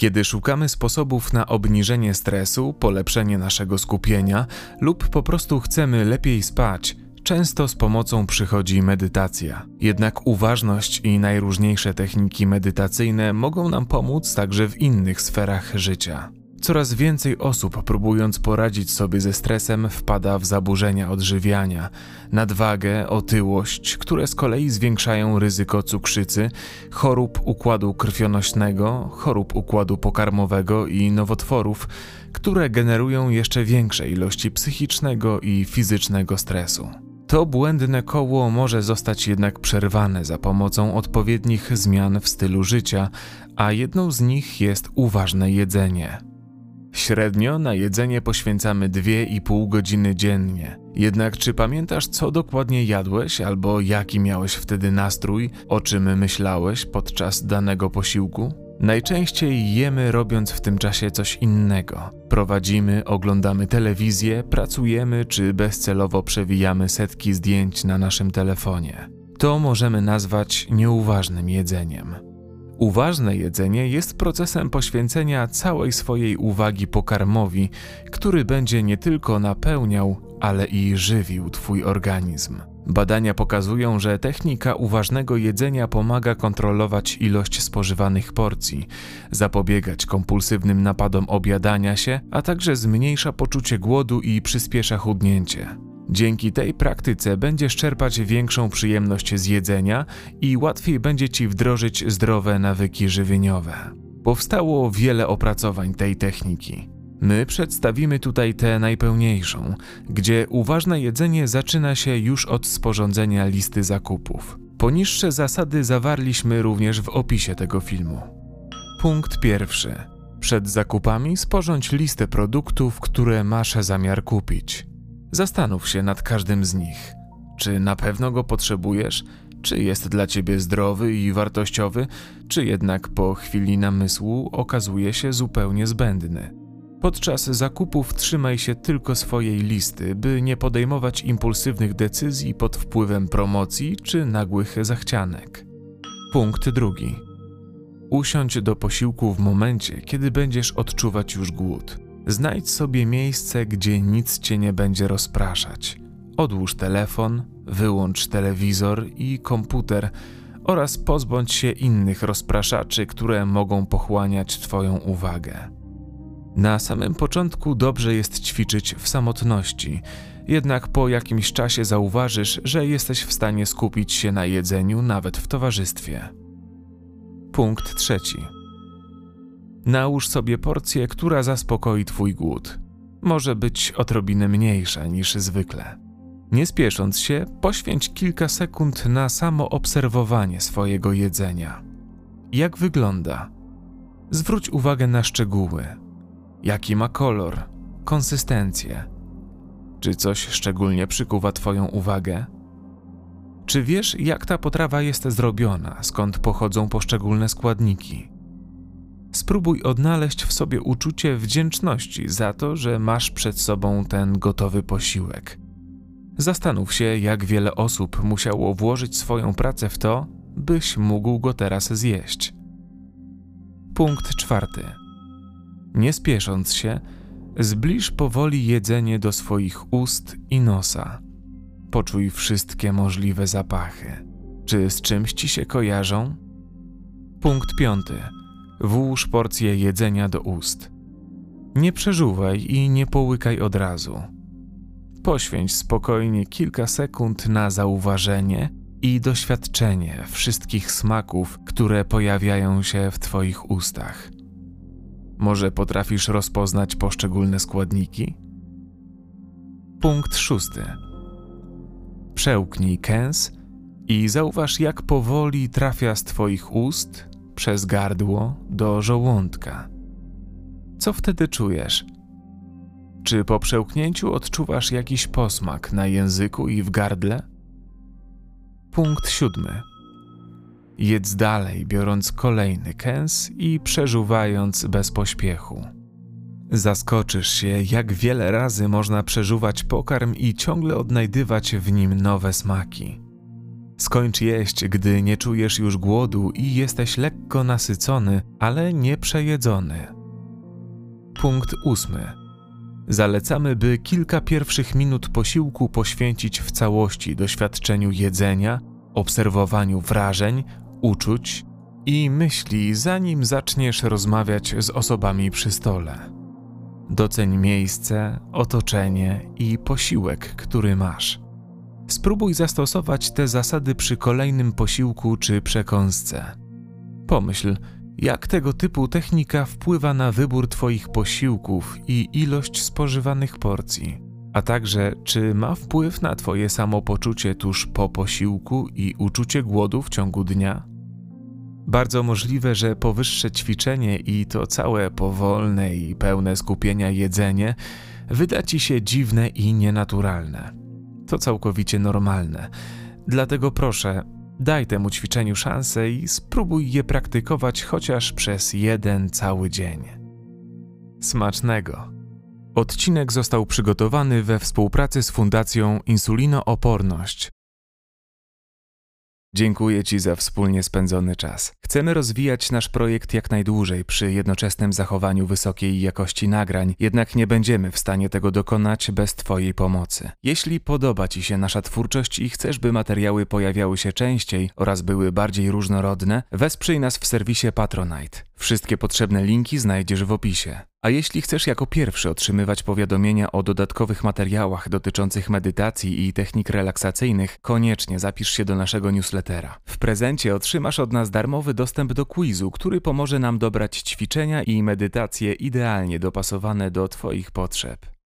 Kiedy szukamy sposobów na obniżenie stresu, polepszenie naszego skupienia lub po prostu chcemy lepiej spać, często z pomocą przychodzi medytacja. Jednak uważność i najróżniejsze techniki medytacyjne mogą nam pomóc także w innych sferach życia. Coraz więcej osób, próbując poradzić sobie ze stresem, wpada w zaburzenia odżywiania, nadwagę, otyłość, które z kolei zwiększają ryzyko cukrzycy, chorób układu krwionośnego, chorób układu pokarmowego i nowotworów, które generują jeszcze większe ilości psychicznego i fizycznego stresu. To błędne koło może zostać jednak przerwane za pomocą odpowiednich zmian w stylu życia, a jedną z nich jest uważne jedzenie. Średnio na jedzenie poświęcamy 2,5 godziny dziennie. Jednak czy pamiętasz, co dokładnie jadłeś albo jaki miałeś wtedy nastrój, o czym myślałeś podczas danego posiłku? Najczęściej jemy robiąc w tym czasie coś innego. Prowadzimy, oglądamy telewizję, pracujemy czy bezcelowo przewijamy setki zdjęć na naszym telefonie. To możemy nazwać nieuważnym jedzeniem. Uważne jedzenie jest procesem poświęcenia całej swojej uwagi pokarmowi, który będzie nie tylko napełniał, ale i żywił Twój organizm. Badania pokazują, że technika uważnego jedzenia pomaga kontrolować ilość spożywanych porcji, zapobiegać kompulsywnym napadom objadania się, a także zmniejsza poczucie głodu i przyspiesza chudnięcie. Dzięki tej praktyce będziesz czerpać większą przyjemność z jedzenia i łatwiej będzie ci wdrożyć zdrowe nawyki żywieniowe. Powstało wiele opracowań tej techniki. My przedstawimy tutaj tę najpełniejszą, gdzie uważne jedzenie zaczyna się już od sporządzenia listy zakupów. Poniższe zasady zawarliśmy również w opisie tego filmu. Punkt pierwszy. Przed zakupami sporządź listę produktów, które masz zamiar kupić. Zastanów się nad każdym z nich. Czy na pewno go potrzebujesz? Czy jest dla ciebie zdrowy i wartościowy, czy jednak po chwili namysłu okazuje się zupełnie zbędny? Podczas zakupów trzymaj się tylko swojej listy, by nie podejmować impulsywnych decyzji pod wpływem promocji czy nagłych zachcianek. Punkt drugi. Usiądź do posiłku w momencie, kiedy będziesz odczuwać już głód. Znajdź sobie miejsce, gdzie nic cię nie będzie rozpraszać. Odłóż telefon, wyłącz telewizor i komputer oraz pozbądź się innych rozpraszaczy, które mogą pochłaniać Twoją uwagę. Na samym początku dobrze jest ćwiczyć w samotności, jednak po jakimś czasie zauważysz, że jesteś w stanie skupić się na jedzeniu nawet w towarzystwie. Punkt trzeci. Nałóż sobie porcję, która zaspokoi Twój głód. Może być odrobinę mniejsza niż zwykle. Nie spiesząc się, poświęć kilka sekund na samo obserwowanie swojego jedzenia. Jak wygląda? Zwróć uwagę na szczegóły. Jaki ma kolor, konsystencję? Czy coś szczególnie przykuwa Twoją uwagę? Czy wiesz, jak ta potrawa jest zrobiona, skąd pochodzą poszczególne składniki? Spróbuj odnaleźć w sobie uczucie wdzięczności za to, że masz przed sobą ten gotowy posiłek. Zastanów się, jak wiele osób musiało włożyć swoją pracę w to, byś mógł go teraz zjeść. Punkt czwarty. Nie spiesząc się, zbliż powoli jedzenie do swoich ust i nosa. Poczuj wszystkie możliwe zapachy. Czy z czymś ci się kojarzą? Punkt piąty Włóż porcję jedzenia do ust. Nie przeżuwaj i nie połykaj od razu. Poświęć spokojnie kilka sekund na zauważenie i doświadczenie wszystkich smaków, które pojawiają się w Twoich ustach. Może potrafisz rozpoznać poszczególne składniki? Punkt szósty. Przełknij kęs i zauważ, jak powoli trafia z Twoich ust przez gardło do żołądka. Co wtedy czujesz? Czy po przełknięciu odczuwasz jakiś posmak na języku i w gardle? Punkt siódmy. Jedz dalej, biorąc kolejny kęs i przeżuwając bez pośpiechu. Zaskoczysz się, jak wiele razy można przeżuwać pokarm i ciągle odnajdywać w nim nowe smaki. Skończ jeść, gdy nie czujesz już głodu i jesteś lekko nasycony, ale nie przejedzony. Punkt ósmy. Zalecamy, by kilka pierwszych minut posiłku poświęcić w całości doświadczeniu jedzenia, obserwowaniu wrażeń, uczuć i myśli, zanim zaczniesz rozmawiać z osobami przy stole. Doceń miejsce, otoczenie i posiłek, który masz. Spróbuj zastosować te zasady przy kolejnym posiłku czy przekąsce. Pomyśl, jak tego typu technika wpływa na wybór Twoich posiłków i ilość spożywanych porcji, a także czy ma wpływ na Twoje samopoczucie tuż po posiłku i uczucie głodu w ciągu dnia? Bardzo możliwe, że powyższe ćwiczenie i to całe powolne i pełne skupienia jedzenie wyda Ci się dziwne i nienaturalne. To całkowicie normalne. Dlatego proszę, daj temu ćwiczeniu szansę i spróbuj je praktykować chociaż przez jeden cały dzień. Smacznego! Odcinek został przygotowany we współpracy z Fundacją Insulinooporność Dziękuję Ci za wspólnie spędzony czas. Chcemy rozwijać nasz projekt jak najdłużej przy jednoczesnym zachowaniu wysokiej jakości nagrań, jednak nie będziemy w stanie tego dokonać bez Twojej pomocy. Jeśli podoba Ci się nasza twórczość i chcesz, by materiały pojawiały się częściej oraz były bardziej różnorodne, wesprzyj nas w serwisie Patronite. Wszystkie potrzebne linki znajdziesz w opisie. A jeśli chcesz jako pierwszy otrzymywać powiadomienia o dodatkowych materiałach dotyczących medytacji i technik relaksacyjnych, koniecznie zapisz się do naszego newslettera. W prezencie otrzymasz od nas darmowy dostęp do quizu, który pomoże nam dobrać ćwiczenia i medytacje idealnie dopasowane do Twoich potrzeb.